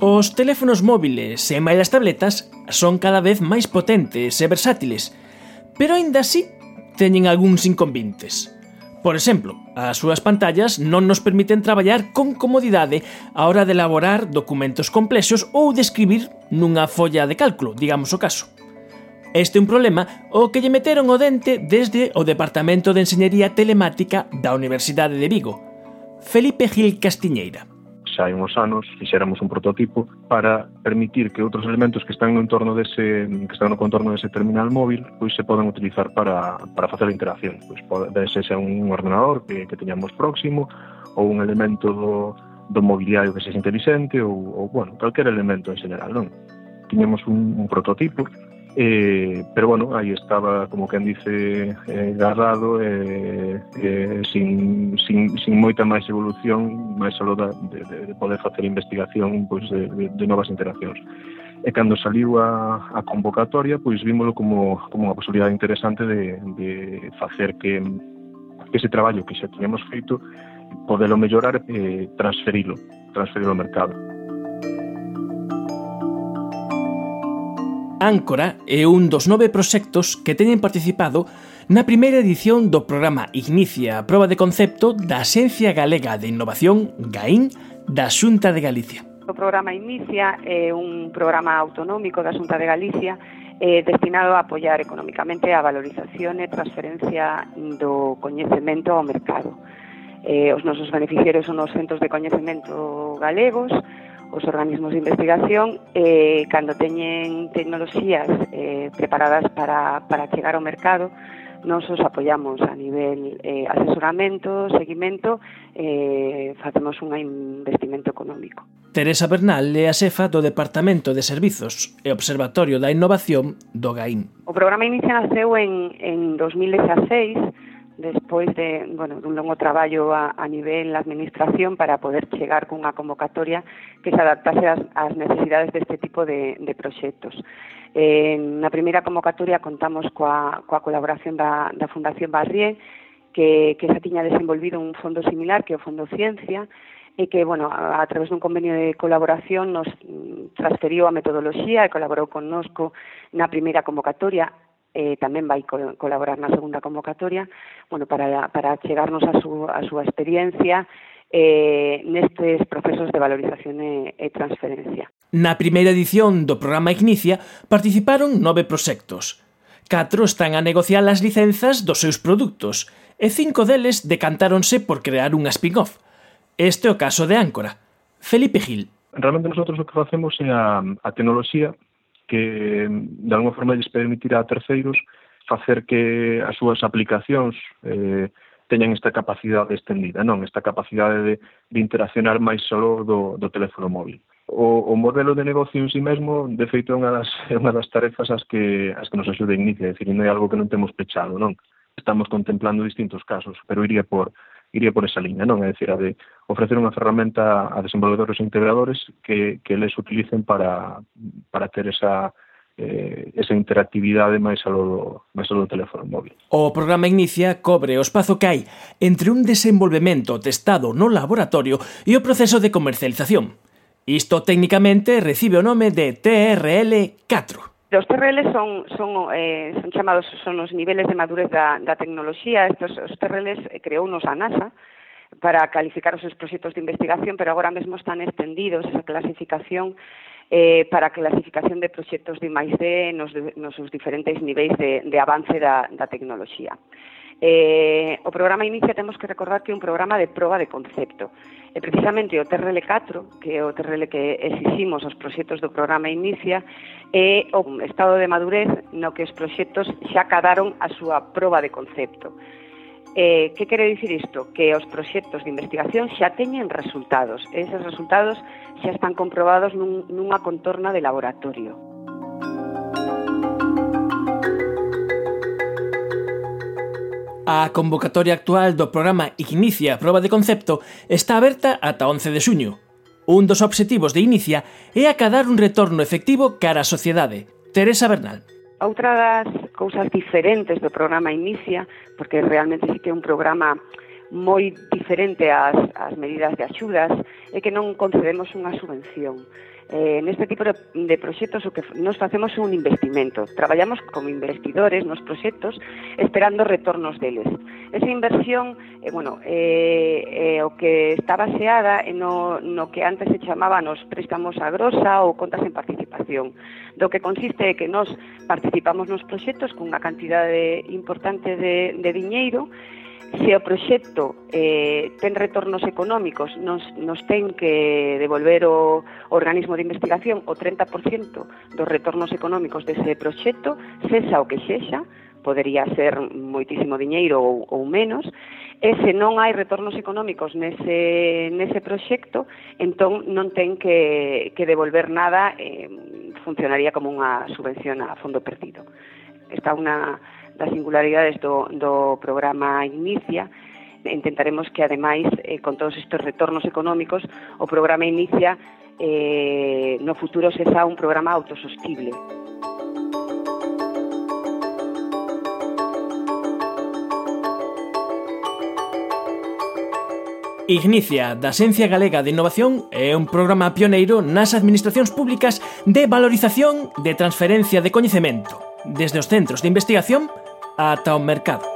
Os teléfonos móviles e máis as tabletas son cada vez máis potentes e versátiles, pero aínda así teñen algúns inconvintes. Por exemplo, as súas pantallas non nos permiten traballar con comodidade a hora de elaborar documentos complexos ou de escribir nunha folla de cálculo, digamos o caso. Este é un problema o que lle meteron o dente desde o Departamento de Enseñería Telemática da Universidade de Vigo. Felipe Gil Castiñeira xa hai uns anos fixéramos un prototipo para permitir que outros elementos que están no entorno dese que están no contorno dese terminal móvil pois se poden utilizar para, para facer a interacción. Pois pode ser un ordenador que, que teñamos próximo ou un elemento do, do mobiliario que sexa inteligente ou, ou bueno, calquer elemento en general, non? Tiñemos un, un prototipo Eh, pero bueno, aí estaba, como quen dice, eh, garrado, eh, eh, sin sin moita máis evolución, máis solo da, de, de, de poder facer investigación pois, de, de, de novas interaccións. E cando saliu a, a convocatoria, pois vímolo como, como unha posibilidade interesante de, de facer que, que ese traballo que xa tiñamos feito podelo mellorar e eh, transferilo, transferilo ao mercado. Áncora é un dos nove proxectos que teñen participado na primeira edición do programa Ignicia a Proba de Concepto da Xencia Galega de Innovación, GAIN, da Xunta de Galicia. O programa Inicia é un programa autonómico da Xunta de Galicia eh, destinado a apoiar economicamente a valorización e transferencia do coñecemento ao mercado. Eh, os nosos beneficiarios son os centros de coñecemento galegos, os organismos de investigación eh, cando teñen tecnoloxías eh, preparadas para, para chegar ao mercado nos os apoiamos a nivel eh, asesoramento, seguimento eh, facemos un investimento económico. Teresa Bernal é a xefa do Departamento de Servizos e Observatorio da Innovación do GAIN. O programa inicia naceu en, en 2016 despois de, bueno, dun longo traballo a, a nivel da administración para poder chegar cunha convocatoria que se adaptase ás, ás necesidades deste tipo de, de proxectos. Eh, na primeira convocatoria contamos coa, coa colaboración da, da Fundación Barrié, que, que xa tiña desenvolvido un fondo similar que é o Fondo Ciencia, e que, bueno, a, a través dun convenio de colaboración nos mm, transferiu a metodoloxía e colaborou connosco na primeira convocatoria eh, tamén vai co colaborar na segunda convocatoria, bueno, para, para chegarnos a, su, a súa experiencia eh, nestes procesos de valorización e, e transferencia. Na primeira edición do programa Ignicia participaron nove proxectos. Catro están a negociar as licenzas dos seus produtos e cinco deles decantáronse por crear unha spin-off. Este é o caso de Áncora. Felipe Gil. Realmente nosotros o que facemos é a, a tecnoloxía que de alguma forma lles permitirá a terceiros facer que as súas aplicacións eh, teñan esta capacidade extendida, non esta capacidade de, de interaccionar máis solo do, do teléfono móvil. O, o modelo de negocio en sí mesmo, de feito, é unha das, é unha das tarefas as que, as que nos axuda a inicia, é dicir, non é algo que non temos pechado, non? estamos contemplando distintos casos, pero iría por iría por esa liña, non? É dicir, a de ofrecer unha ferramenta a desenvolvedores e integradores que, que les utilicen para, para ter esa, eh, esa interactividade máis alo, do, máis alo do teléfono móvil. O programa Inicia cobre o espazo que hai entre un desenvolvemento testado no laboratorio e o proceso de comercialización. Isto técnicamente recibe o nome de TRL 4. Os TRL son, son, eh, son chamados, son os niveles de madurez da, da tecnoloxía, estos, os TRL eh, creou nos a NASA, para calificar os seus proxectos de investigación, pero agora mesmo están extendidos esa clasificación eh, para a clasificación de proxectos de máis nos, nos seus diferentes niveis de, de avance da, da tecnoloxía. Eh, o programa Inicia temos que recordar que é un programa de proba de concepto. E precisamente o TRL4, que é o TRL que exiximos aos proxectos do programa Inicia, é o estado de madurez no que os proxectos xa cadaron a súa proba de concepto. Eh, que quere dicir isto? Que os proxectos de investigación xa teñen resultados. E eses resultados xa están comprobados nun, nunha contorna de laboratorio. A convocatoria actual do programa Ignicia a Proba de Concepto está aberta ata 11 de xuño. Un dos obxectivos de Inicia é acadar un retorno efectivo cara á sociedade. Teresa Bernal. Outra das cousas diferentes do programa Inicia, porque realmente sí que é un programa moi diferente ás, ás medidas de axudas, é que non concedemos unha subvención eh, neste tipo de, de proxectos o que nos facemos un investimento. Traballamos como investidores nos proxectos esperando retornos deles. Esa inversión, eh, bueno, eh, eh, o que está baseada no, no que antes se chamaba nos préstamos a grosa ou contas en participación. Do que consiste é que nos participamos nos proxectos cunha cantidade importante de, de diñeiro se o proxecto eh, ten retornos económicos, nos, nos ten que devolver o, o organismo de investigación o 30% dos retornos económicos dese proxecto, sexa o que sexa, podería ser moitísimo diñeiro ou, ou menos, e se non hai retornos económicos nese, nese proxecto, entón non ten que, que devolver nada, eh, funcionaría como unha subvención a fondo perdido. Está unha, das singularidades do, do programa Inicia, intentaremos que ademais eh, con todos estes retornos económicos o programa Inicia eh, no futuro se xa un programa autosostible. Ignicia, da Xencia Galega de Innovación, é un programa pioneiro nas administracións públicas de valorización de transferencia de coñecemento, desde os centros de investigación a un mercado.